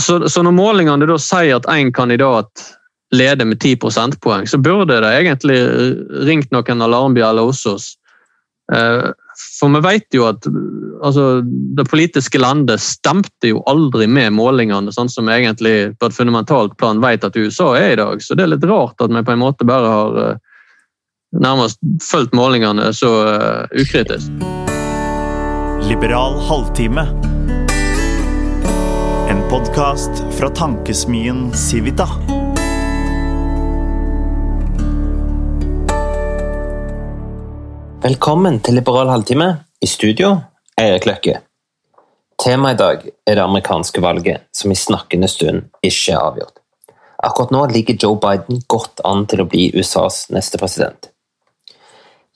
så, så når målingene da sier at én kandidat leder med 10 prosentpoeng, så burde det egentlig ringt noen alarmbjeller hos oss. Eh, for vi vet jo at altså, det politiske landet stemte jo aldri med målingene, sånn som vi egentlig på et fundamentalt plan vet at USA er i dag. Så det er litt rart at vi på en måte bare har eh, nærmest fulgt målingene så uh, ukritisk. Liberal halvtime. Podkast fra tankesmien Civita. Velkommen til Liberal halvtime. I studio Eirik Løkke. Temaet i dag er det amerikanske valget, som i snakkende stund ikke er avgjort. Akkurat nå ligger Joe Biden godt an til å bli USAs neste president.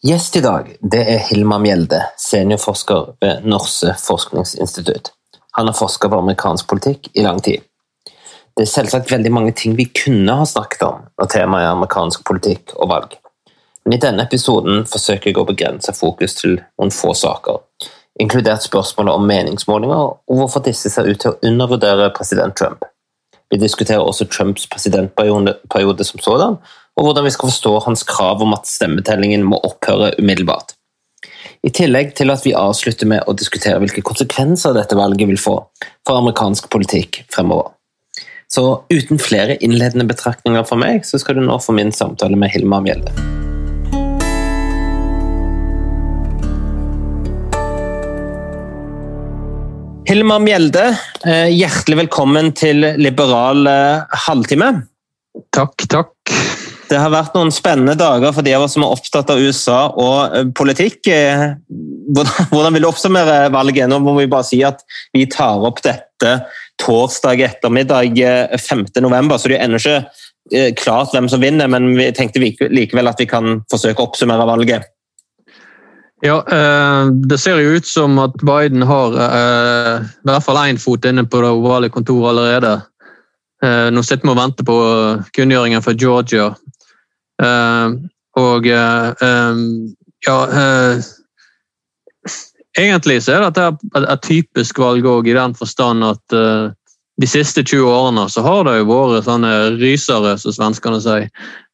Gjest i dag det er Hilma Mjelde, seniorforsker ved Norse forskningsinstitutt. Han har forska på amerikansk politikk i lang tid. Det er selvsagt veldig mange ting vi kunne ha snakket om når temaet er amerikansk politikk og valg. Men i denne episoden forsøker jeg å begrense fokus til noen få saker, inkludert spørsmålet om meningsmålinger og hvorfor disse ser ut til å undervurdere president Trump. Vi diskuterer også Trumps presidentperiode som sådan, og hvordan vi skal forstå hans krav om at stemmetellingen må opphøre umiddelbart. I tillegg til at vi avslutter med å diskutere hvilke konsekvenser dette valget vil få for amerikansk politikk fremover. Så uten flere innledende betraktninger fra meg, så skal du nå få min samtale med Hilma Mjelde. Hilma Mjelde, eh, hjertelig velkommen til Liberal eh, halvtime. Takk, takk. Det har vært noen spennende dager for de av oss som er opptatt av USA og eh, politikk. Hvordan vil du oppsummere valget? Nå må vi bare si at vi tar opp dette torsdag ettermiddag 5.11, så det er ennå ikke klart hvem som vinner, men vi tenkte likevel at vi kan forsøke å oppsummere valget. Ja, eh, Det ser jo ut som at Biden har eh, i hvert fall én fot inne på det ovale kontoret allerede. Eh, nå sitter vi og venter på kunngjøringen fra Georgia. Og ja Egentlig så er dette et typisk valg òg, i den forstand at de siste 20 årene så har det jo vært sånne rysere, som svenskene sier.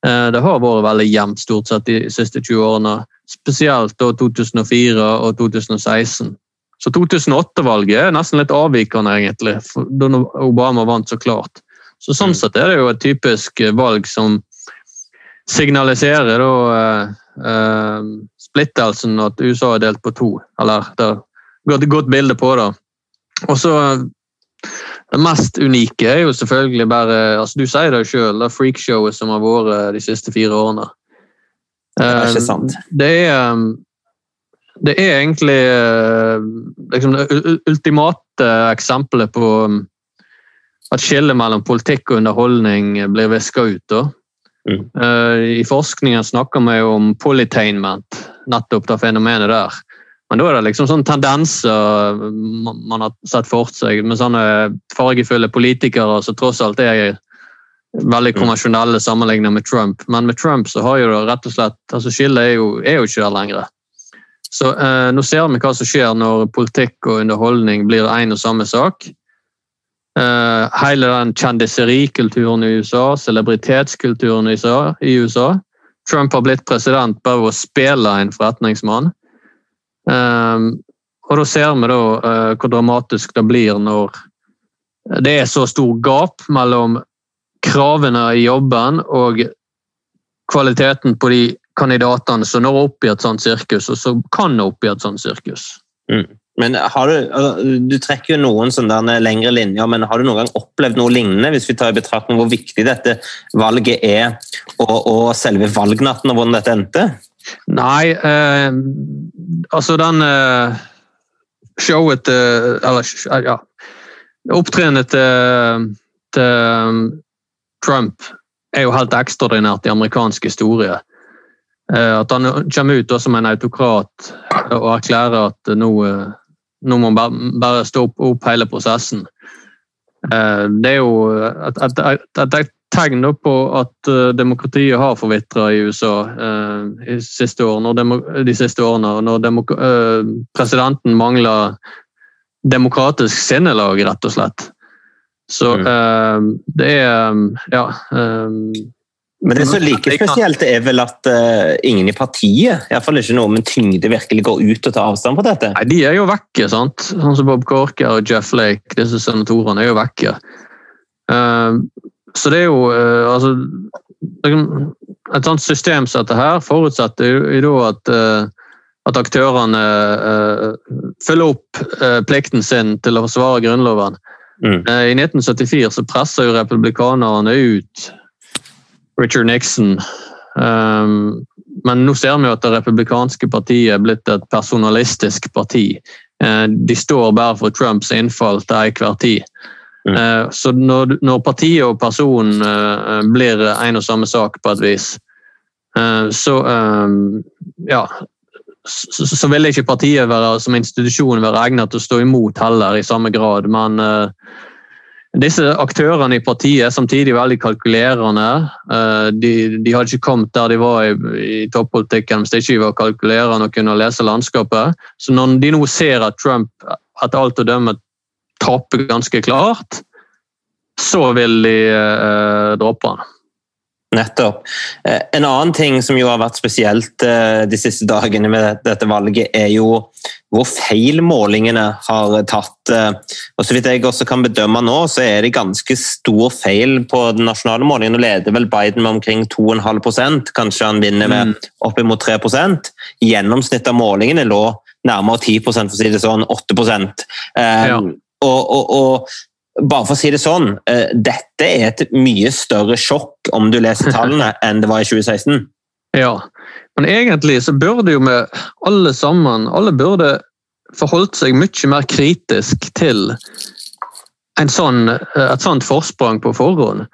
Det har vært veldig jevnt stort sett de siste 20 årene spesielt da 2004 og 2016. Så 2008-valget er nesten litt avvikende, egentlig, da Obama vant, så klart. Så Sånn mm. sett er det jo et typisk valg som signaliserer da eh, eh, splittelsen at USA er delt på to. Eller det er et godt bilde på det. Og så Det mest unike er jo selvfølgelig bare altså Du sier det sjøl, det freakshowet som har vært de siste fire årene. Det er ikke sant. Um, det er, det er egentlig liksom, det ultimate eksempelet på at skillet mellom politikk og underholdning blir viska ut. Da. Mm. Uh, I forskningen snakker vi om polytainment, nettopp det fenomenet der. Men da er det liksom sånne tendenser man har sett for seg, med sånne fargefulle politikere som tross alt er veldig mm. konvensjonelle sammenlignet med Trump. Men med Trump så har jo det rett og slett altså Skillet er jo, er jo ikke der lenger. Så eh, Nå ser vi hva som skjer når politikk og underholdning blir én og samme sak. Eh, hele den kjendiserikulturen i USA, celebritetskulturen i USA. Trump har blitt president bare ved å spille en forretningsmann. Eh, og da ser vi da eh, hvor dramatisk det blir når det er så stor gap mellom kravene i jobben og kvaliteten på de kandidatene som når opp i et sånt sirkus, og som kan nå opp i et sånt sirkus. Mm. Men har du, altså, du trekker jo noen sånne lengre linjer, men har du noen gang opplevd noe lignende, hvis vi tar i betraktning hvor viktig dette valget er, og, og selve valgnatten og hvordan dette endte? Nei, eh, altså den eh, showet til Eller ja Opptrenet til, til Trump er jo helt ekstraordinært i amerikansk historie. Eh, at han kommer ut som en autokrat og erklærer at nå, eh, nå må man bare stå opp, opp hele prosessen. Eh, det er jo et, et, et, et tegn på at demokratiet har forvitra i USA de siste årene. De siste årene når presidenten mangler demokratisk sinnelag, rett og slett. Så Mm. eh, det er Ja. Men det som er like spesielt, er vel at uh, ingen i partiet, iallfall ikke noe med tyngde, virkelig går ut og tar avstand på dette. Nei, de er jo vekke, sant? Sånn som Bob Corker og Jeff Lake, disse senatorene, er jo vekke. Uh, så det er jo uh, altså Et sånt system som dette her forutsetter jo at, at aktørene følger opp plikten sin til å forsvare Grunnloven. Mm. I 1974 så presser jo republikanerne ut Richard Nixon. Um, men nå ser vi at det republikanske partiet er blitt et personalistisk parti. Eh, De står bare for Trumps innfall til enhver tid. Mm. Eh, Så når, når partiet og personen eh, blir en og samme sak på et vis, så eh, ja, så, så vil ikke partiet være, som institusjon være egnet til å stå imot heller i samme grad. Men disse aktørene i partiet er samtidig veldig kalkulerende. Eh, De, de hadde ikke kommet der de var i, i toppolitikken hvis de ikke var kalkulerende og kunne lese landskapet. Så når de nå ser at Trump etter alt å dømme taper ganske klart, så vil de eh, droppe han. Nettopp. Eh, En annen ting som jo har vært spesielt eh, de siste dagene med dette valget, er jo hvor feil målingene har tatt. Eh, Og så vidt jeg også kan bedømme nå, så er det ganske stor feil på den nasjonale målingen. Nå leder vel Biden med omkring 2,5% kanskje han vinner med oppimot 3 Gjennomsnittet av målingene lå nærmere 10 for å si det sånn, 8 eh, Ja. og, og, og bare for å si det sånn, eh, dette er et mye større sjokk om du leser tallene enn det var i 2016. Ja, men egentlig så burde jo vi alle sammen alle burde forholdt seg mye mer kritisk til en sånn, et sånt forsprang på forhånd.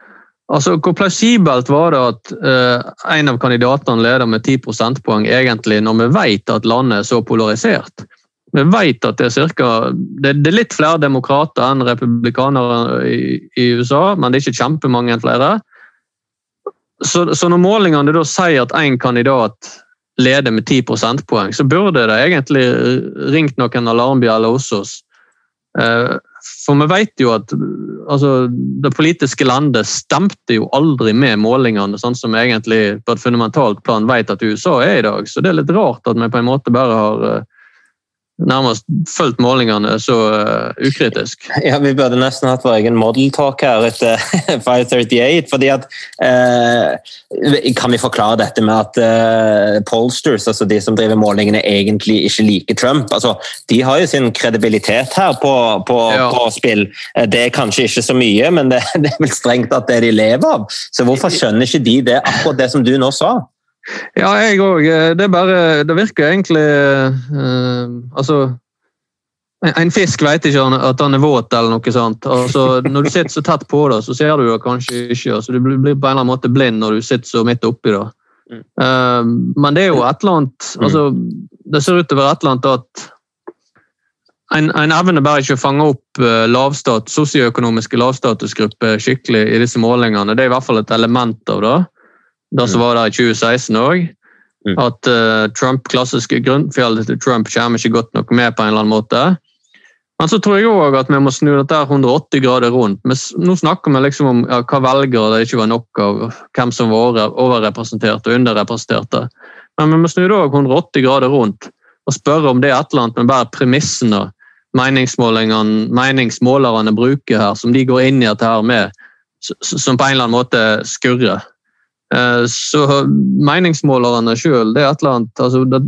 Altså, Hvor plausibelt var det at eh, en av kandidatene leder med 10 prosentpoeng egentlig, når vi vet at landet er så polarisert? Vi vet at det er, cirka, det, det er litt flere demokrater enn republikanere i, i USA, men det er ikke kjempemange flere. Så, så når målingene da sier at én kandidat leder med 10 prosentpoeng, så burde det egentlig ringt noen alarmbjeller hos oss. Eh, For vi vet jo at altså, det politiske landet stemte jo aldri med målingene, sånn som vi egentlig på et fundamentalt plan vet at USA er i dag. Så det er litt rart at vi på en måte bare har eh, nærmest fulgt målingene så uh, ukritisk. Ja, Vi burde nesten hatt vår egen model talk her etter 538. fordi at eh, Kan vi forklare dette med at eh, pollsters, altså de som driver målingene, egentlig ikke liker Trump? Altså, De har jo sin kredibilitet her på, på, Ja. på spill. Eh, Det er kanskje ikke så mye, men det, det er vel strengt tatt det de lever av. Så hvorfor skjønner ikke de det, akkurat det som du nå sa? Ja, jeg òg. Det er bare Det virker egentlig uh, Altså en- fisk vet ikke at han er våt eller noe sånt. Altså, når du sitter så tett på det, så ser du det kanskje ikke. Altså, du blir på en eller annen måte blind når du sitter så midt oppi det. Mm. Eh, men det er jo et eller annet altså, Det ser ut til å være et eller annet at en, en evner bare ikke å fange opp eh, lavstat, sosioøkonomiske lavstatusgrupper skikkelig i disse målingene. Det er i hvert fall et element av det. Det som var der i 2016 òg. Mm. At uh, Trump, klassiske grunnfjellet til Trump kommer ikke godt nok med på en eller annen måte. Men så tror jeg òg at vi må snu dette 180 grader rundt. Men nå snakker vi liksom om ja, hva velgere det ikke var nok av, hvem som var over- overrepresenterte og underrepresenterte. Men vi må snu det òg 180 grader rundt og spørre om det er et eller annet med bare premissene meningsmålerne bruker her, som de går inn i dette her med, som på en eller annen måte skurrer. Eh, Så meningsmålerne sjøl, det er et eller annet altså det,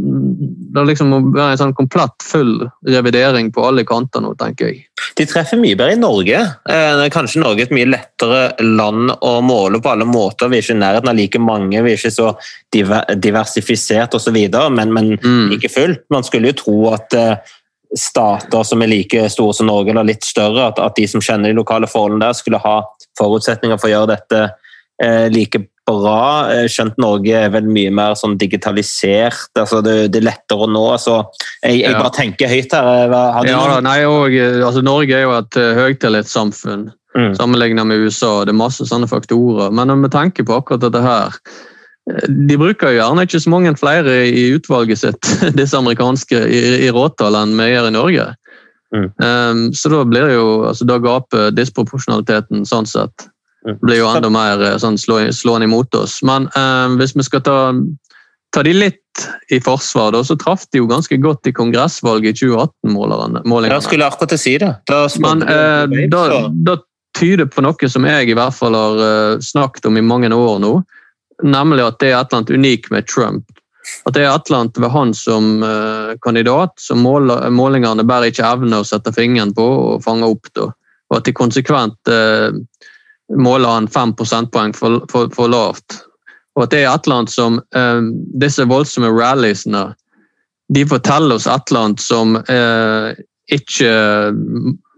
det liksom må være en sånn komplett full revidering på alle kanter nå, tenker jeg. De treffer mye bedre i Norge. Eh, Kanskje Norge er et mye lettere land å måle på alle måter. Vi er ikke i nærheten av like mange, vi er ikke så diver- diversifisert osv., men, men Mm. like fullt. Man skulle jo tro at eh, stater som er like store som Norge, eller litt større, at, at de som kjenner de lokale forholdene der, skulle ha forutsetninger for å gjøre dette eh, like bra. Skjønt Norge er vel mye mer sånn digitalisert, altså det, det er lettere å nå. så Jeg, jeg Ja. bare tenker høyt her. Ja, da, nei, og, eh, altså, Norge er jo et eh, høytillitssamfunn Mm. sammenlignet med USA. Det er masse sånne faktorer. Men vi tenker på akkurat dette her eh, De bruker gjerne ikke så mange flere i utvalget sitt, disse amerikanske, i, i råtall enn vi gjør i Norge. Mm. Um, så da blir jo altså Da gaper disproporsjonaliteten sånn sett Mm. blir jo enda mer eh, sånn slående imot oss. Men eh, hvis vi skal ta, ta de litt i forsvar, da, så traff de jo ganske godt i kongressvalget i 2018-målingene. Jeg skulle akkurat si det. Da Men eh, da, da tyder på noe som jeg i hvert fall har eh, snakket om i mange år nå, nemlig at det er et eller annet unikt med Trump. At det er et eller annet ved han som eh, kandidat som målingene bare ikke evner å sette fingeren på og fange opp. Da. Og at de konsekvent eh, måler han fem prosentpoeng for, for, for lavt. Og at det er et eller annet som um, disse voldsomme ralliesene de forteller oss et eller annet som uh, ikke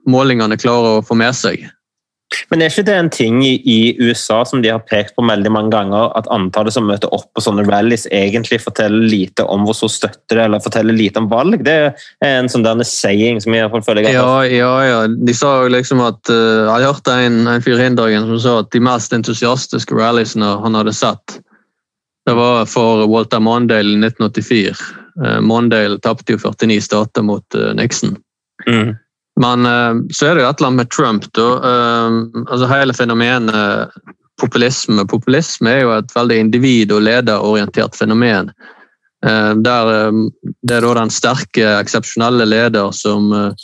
målingene klarer å få med seg. Men er ikke det en ting i, USA som de har pekt på veldig mange ganger, at antallet som møter opp på sånne rallies egentlig forteller lite om hvor stor støtte det er, eller forteller lite om valg? Det er en sånn denne saying som jeg i hvert fall føler jeg har Ja, ja, ja. De sa jo liksom at uh, Jeg hørte en, en fyr i dag som sa at de mest entusiastiske ralliesene han hadde sett, det var for Walter Mondale i 1984. Uh, Mondale tapte jo 49 stater mot uh, Nixon. Mm. Men eh, så er det jo et eller annet med Trump. Da. Eh, altså Hele fenomenet populisme. Populisme er jo et veldig individ- og lederorientert fenomen. Eh, der Det er da den sterke, eksepsjonelle leder som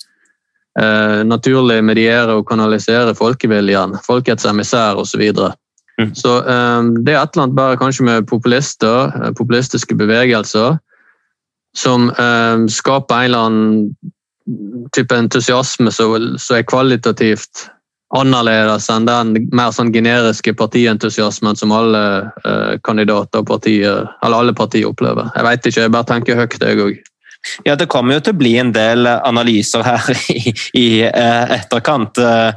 naturlig medierer og kanaliserer folkeviljen, folkets emissær osv. Så, videre. Mm. så det er et eller annet bare kanskje med populister, populistiske bevegelser, som skaper en eller annen type entusiasme som er kvalitativt annerledes enn den mer sånn generiske partientusiasmen som alle eh, kandidater og partier, eller alle partier opplever. Jeg vet ikke, jeg bare tenker høyt, jeg òg. Ja, Det kommer jo til å bli en del analyser her i, i eh, etterkant eh,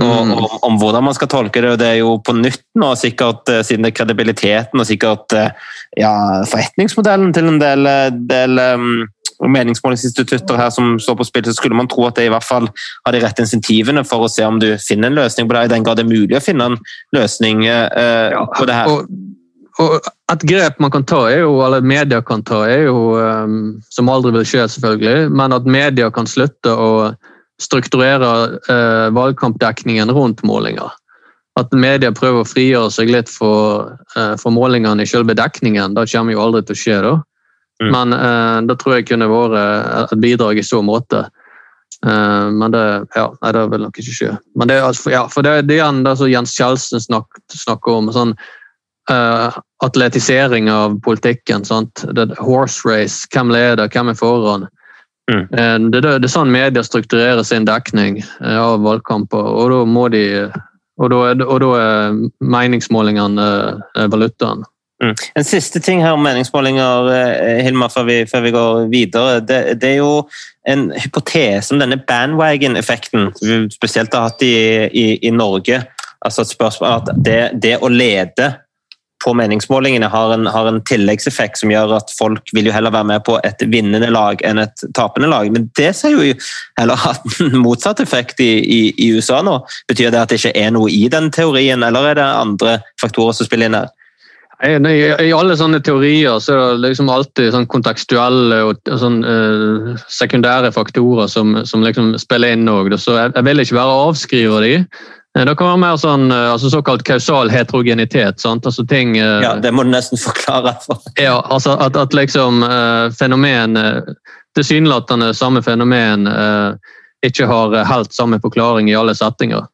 Mm. om, om hvordan man skal tolke det. og Det er jo på nytt nå, sikkert eh, siden det er kredibiliteten og sikkert eh, ja, forretningsmodellen til en del, eh, del um, meningsmålingsinstitutter her som står på spill, så skulle man tro at det i hvert fall har de rette insentivene for å se om du finner en løsning på det, i den grad det er mulig å finne en løsning eh, på det her. Og, og et grep man kan ta, er jo, eller media kan ta, er jo, um, som aldri vil skje selvfølgelig, men at media kan slutte å strukturere uh, valgkampdekningen rundt målinger. At media prøver å frigjøre seg litt for, uh, for målingene i selve dekningen. Det kommer jo aldri til å skje, da. Mm. Men uh, det tror jeg kunne vært et bidrag i så måte. Eh, men det, ja, nei, det vil nok ikke skje. Men det, altså, ja, for det, det er igjen det som Jens Kjeldsen snakker, snakker om. sånn eh, atletisering av politikken. Sant? Det, horse race, hvem leder, hvem er foran? Mm. Eh, Det, det, det er sånn media strukturerer sin dekning eh, av valgkamper, og da må de og da er, og da er meningsmålingene valutaen. Mm. En siste ting her om meningsmålinger, Hilmar, før vi, før vi går videre. Det, det er jo en hypotese om denne bandwagon-effekten, vi spesielt har hatt i, i, i Norge. Altså et spørsmål at det, det å lede på meningsmålingene har en, har en tilleggseffekt som gjør at folk vil jo heller være med på et vinnende lag enn et tapende lag. Men det ser jo heller hatt en motsatt effekt i, i, i USA nå. Betyr det at det ikke er noe i den teorien, eller er det andre faktorer som spiller inn her? I, I alle sånne teorier så er det liksom alltid sånn kontekstuelle og sånn, eh, sekundære faktorer som, som liksom spiller inn òg. Så jeg, jeg vil ikke være avskriver de. Eh, Det kan være mer sånn, eh, altså såkalt kausal heterogenitet. Altså ting eh, Ja, Det må du nesten forklare. For. Ja, altså at, at liksom uh, fenomen Tilsynelatende samme fenomen uh, ikke har helt samme forklaring i alle settinger.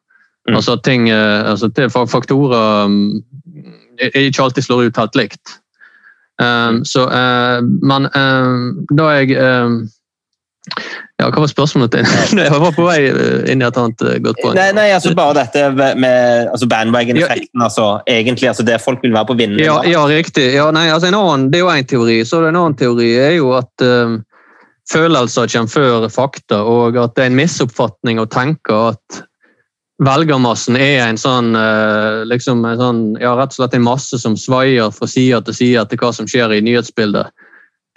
Mm. Altså ting uh, altså er Faktorer um, ikke alltid slår ut helt likt. Um, så, eh, men um, da jeg Ja, hva var spørsmålet ditt? jeg var på vei eh, inn i et annet eh, godt poeng. Nei, nei, altså bare dette med altså bandwagon-effekten. altså Egentlig altså det folk vil være på vinnende Ja, ja riktig. Ja, nei, altså en annen, det er jo én teori. Så en annen teori er jo at um, følelser kommer før fakta, og at det er en misoppfatning å tenke at velgermassen er en sånn, uh, liksom en sånn ja, rett og slett en masse som svaier fra side til side etter hva som skjer i nyhetsbildet.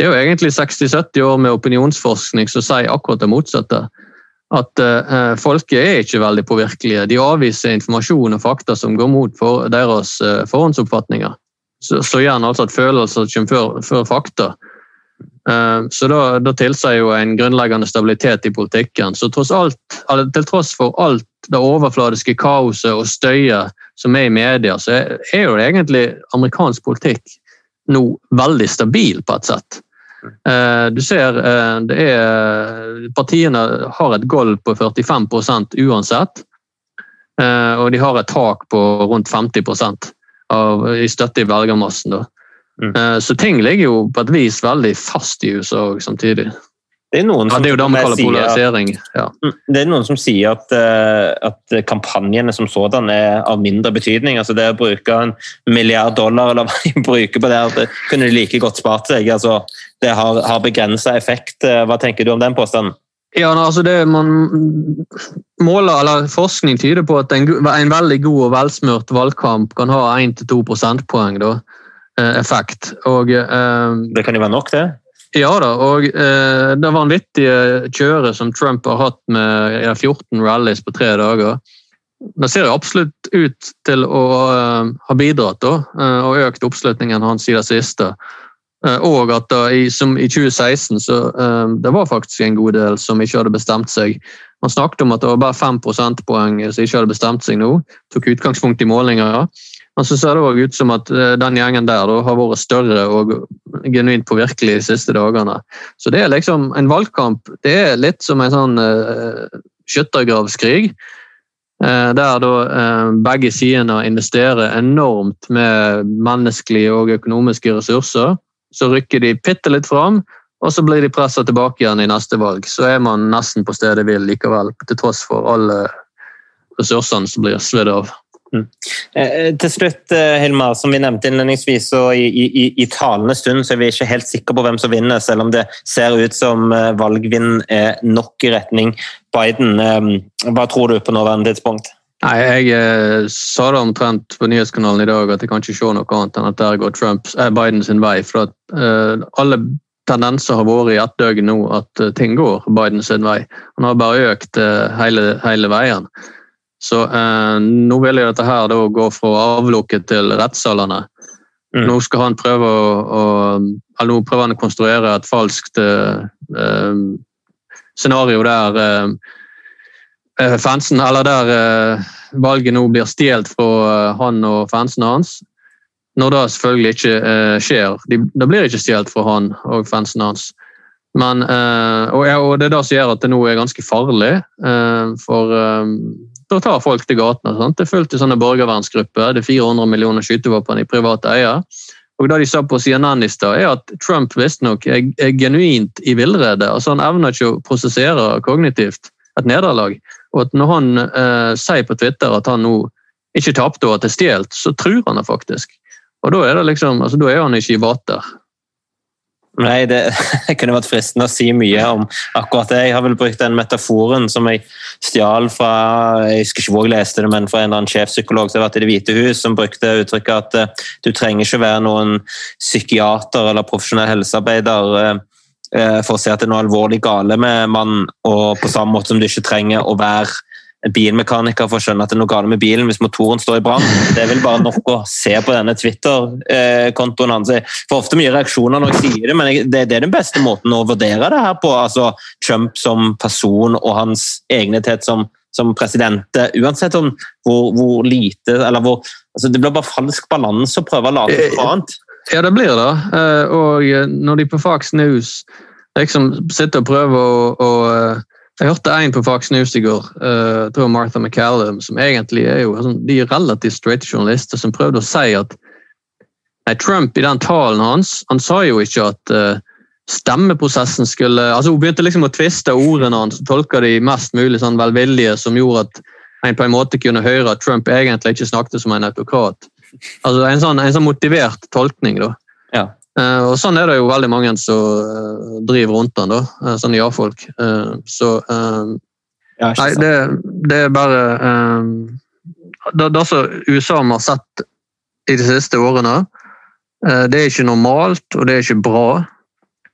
Det er jo egentlig 60-70 år med opinionsforskning som sier akkurat det motsatte. At uh, folket er ikke veldig påvirkelige. De avviser informasjon og fakta som går mot for deres uh, forhåndsoppfatninger. Så, så gjerne altså at følelser kommer før, før fakta. Uh, Så da, da tilsier jo en grunnleggende stabilitet i politikken. Så tross alt, til tross for alt det overfladiske kaoset og støyet som er i media, så er er jo egentlig amerikansk politikk nå veldig stabil på et sett. Eh, Du ser eh, det er Partiene har et gulv på 45% uansett. Eh, Og de har et tak på rundt 50% av, i støtte i velgermassen. Mm. Så ting ligger jo på et vis veldig fast i USA samtidig. Det er noen Ja, det er jo det vi kaller polarisering. Ja. Mm, Det er noen som sier at, eh, at kampanjene som sådan er av mindre betydning. altså Det å bruke en milliard dollar eller hva de bruker på det, at det kunne de like godt spart seg. altså Det har, har begrensa effekt. Eh, Hva tenker du om den påstanden? Ja, altså det man måler, eller Forskning tyder på at en, en veldig god og velsmurt valgkamp kan ha 1-2 prosentpoeng da, eh, effekt. Og eh, Det kan jo være nok, det. Ja da, og eh, det vanvittige kjøret som Trump har hatt med 14 rallies på tre dager, det ser jo absolutt ut til å eh, ha bidratt da, eh, og økt oppslutningen hans i det siste. Eh, og at da, i, som i 2016 så eh, det var faktisk en god del som ikke hadde bestemt seg. Man snakket om at det var bare 5 prosentpoeng som ikke hadde bestemt seg nå. Tok utgangspunkt i målinger. Men så ser det også ut som at eh, den gjengen der da, har vært større og genuint påvirkelig de siste dagene. Så det er liksom en valgkamp. Det er litt som en sånn uh, skyttergravskrig. Uh, der da uh, begge sidene investerer enormt med menneskelige og økonomiske ressurser. Så rykker de bitte litt fram, og så blir de pressa tilbake igjen i neste valg. Så er man nesten på stedet hvil likevel, til tross for alle ressursene som blir svidd av. Eh, Til slutt, eh, Hilmar, som vi nevnte innledningsvis, så i, i, i talende stund så er vi ikke helt sikre på hvem som vinner, selv om det ser ut som eh, valgvinden er nok i retning Biden. Eh, Hva tror du på nåværende tidspunkt? Nei, Jeg eh, sa det omtrent på nyhetskanalen i dag at jeg kan ikke se noe annet enn at der går Trumps, eh, Biden sin vei. For at eh, alle tendenser har vært i ett døgn nå at eh, ting går Biden sin vei. Han har bare økt eh, hele, hele veien. Så eh, nå vil jo dette her da gå fra avlukket til rettssalene. Mm. Nå skal han prøve å, å eller nå prøver han å konstruere et falskt eh, eh, scenario der eh, eh, fansen, eller der eh, valget nå blir stjålet fra han og fansen hans. Når det selvfølgelig ikke skjer. De, det blir ikke stjålet fra han og fansen hans. Men, eh, og, og det er det som gjør at det nå er ganske farlig. eh, for eh, da tar folk til gatene. Sant? Det fullt i sånne borgervernsgrupper. Det er 400 millioner skytevåpen i private eier. Og det de sa på CNN i stad, er at Trump visstnok er, er genuint i villrede. Altså, han evner ikke å prosessere kognitivt et nederlag. Og at når han eh, sier på Twitter at han nå ikke tapte og at det er stjålet, så tror han det faktisk. Og da er, det liksom, altså, da er han ikke i vater. Nei, det, kunne vært fristende å si mye om akkurat det. Jeg har vel brukt den metaforen som jeg stjal fra jeg husker ikke hvor jeg leste det, men fra en eller annen sjefpsykolog som har vært i Det hvite hus, som brukte uttrykket at eh, du trenger ikke være noen psykiater eller profesjonell helsearbeider eh, eh, for å se at det er noe alvorlig gale med mannen, og på samme måte som du ikke trenger å være bilmekaniker for å skjønne at det er noe galt med bilen hvis motoren står i brann. Det er vel bare nok å se på denne Twitter-kontoen hans. Jeg får ofte mye reaksjoner når jeg sier det, men det, er den beste måten å vurdere det her på. Altså Trump som person og hans egnethet som, som president. Uansett om hvor, hvor lite eller hvor altså Det blir bare falsk balanse å prøve å lage noe annet. Ja, det blir det. Eh, Og når de på Fox News liksom sitter og prøver å, å eh, Jeg hørte en på Fox News i går, jeg tror Martha McCallum, som egentlig er jo sånn, de relativt straight journalister, som prøvde å si at nei, Trump i den talen hans Han sa jo ikke at eh, stemmeprosessen skulle altså Hun begynte liksom å tviste ordene hans og tolke de mest mulig sånn velvillige, som gjorde at en på en måte kunne høre at Trump egentlig ikke snakket som en autokrat. Altså En sånn, en sånn motivert tolkning. da. Ja. Eh, og Sånn er det jo veldig mange som eh, driver rundt den, da. sånn ja-folk. Så Nei, det, det er bare det, det som USA har sett i de siste årene, det er ikke normalt, og det er ikke bra.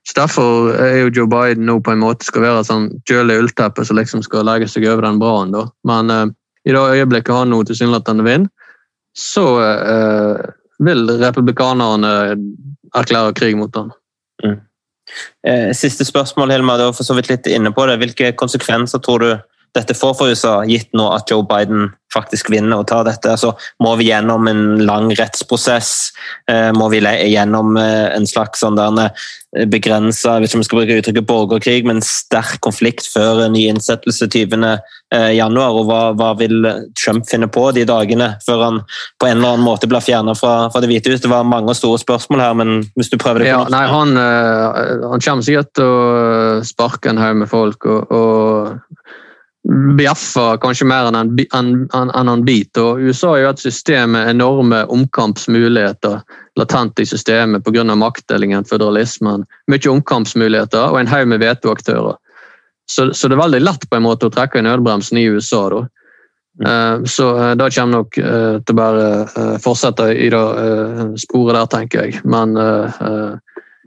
Så Derfor er jo Joe Biden nå på en måte skal være et sånn kjølig ullteppe som liksom skal legge seg over den brannen. da. Men eh, i det øyeblikket han nå tilsynelatende vinner, så eh, vil republikanerne erklære krig mot han. Mm. siste spørsmål, Hilma. Du var for så vidt litt inne på det. Hvilke konsekvenser tror du dette får for USA, gitt nå at Joe Biden faktisk vinner og tar dette? Så må vi gjennom en lang rettsprosess? Eh, må vi gjennom eh, en slags sånn begrensa om vi skal bruke uttrykket borgerkrig, men sterk konflikt før ny innsettelse 20. januar? Og hva, hva, vil Trump finne på de dagene før han på en eller annen måte blir fjernet fra, fra, Det hvite hus? Det var mange store spørsmål her, men hvis du prøver det ja, Nei, han, han kommer sikkert til å sparke en haug med folk. og, og bjeffer kanskje mer enn en, en, en, bit. Og USA har jo et system med enorme omkampsmuligheter latent i systemet pga. maktdelingen, føderalismen. Mye omkampsmuligheter og en haug med vetoaktører. Så, så, det er veldig lett på en måte å trekke i nødbremsen i USA. da. Uh, så uh, det kommer nok uh, til å bare fortsette i det sporet der, tenker jeg. Men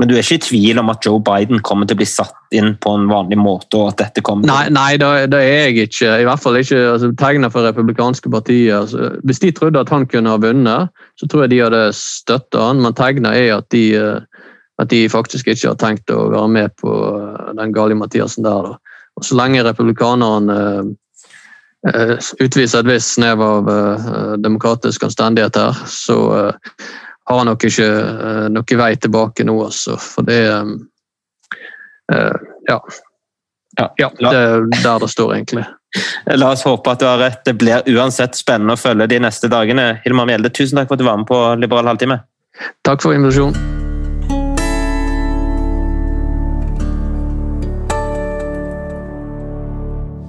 men du er ikke i tvil om at Joe Biden kommer til å bli satt inn på en vanlig måte? og at dette kommer Nei, nei det, det, er jeg ikke. I hvert fall ikke altså, tegnet for republikanske partier. Altså, hvis de trodde at han kunne ha vunnet, så tror jeg de hadde støtta han, men tegnet er at de, eh, at de faktisk ikke har tenkt å være med på eh, den gale Mathiasen der. Da. Og Så lenge republikanerne uh, utviser et visst snev av uh, demokratisk anstendighet her, så uh, har han nok ikke uh, noen vei tilbake nå, altså. For det um, uh, ja. ja. ja. Det er der det står, egentlig. La oss håpe at du har rett. Det blir uansett spennende å følge de neste dagene. Hilmar Mjelde, tusen takk for at du var med på Liberal halvtime. Takk for invitasjonen.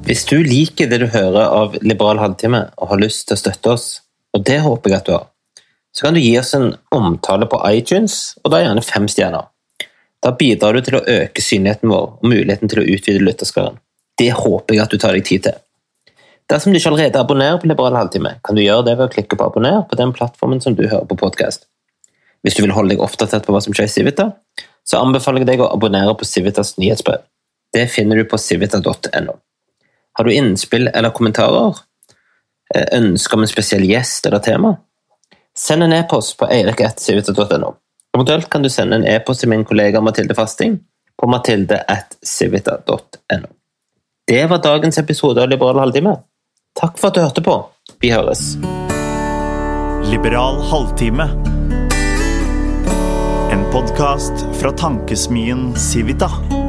Hvis du liker det du hører av Liberal halvtime og har lyst til å støtte oss, og det håper jeg at du har, så kan du gi oss en omtale på iTunes, og da gjerne fem stjerner. Da bidrar du til å øke synligheten vår og muligheten til å utvide lytterskaren. Det håper jeg at du tar deg tid til. Dersom du ikke allerede abonnerer på Liberal halvtime, kan du gjøre det ved å klikke på abonner på den plattformen som du hører på podkast. Hvis du vil holde deg oppdatert på hva som skjer i Civita, så anbefaler jeg deg å abonnere på Civitas nyhetsbrev. Det finner du på civita.no. Har du innspill eller kommentarer? Eh, ønsker om en spesiell gjest eller tema? Send en e-post på eirik.civita.no. Eventuelt kan du sende en e-post til min kollega Mathilde Fasting på mathilde.civita.no. Det var dagens episode av Liberal halvtime. Takk for at du hørte på. Vi høres. Liberal halvtime. En podkast fra tankesmien Civita.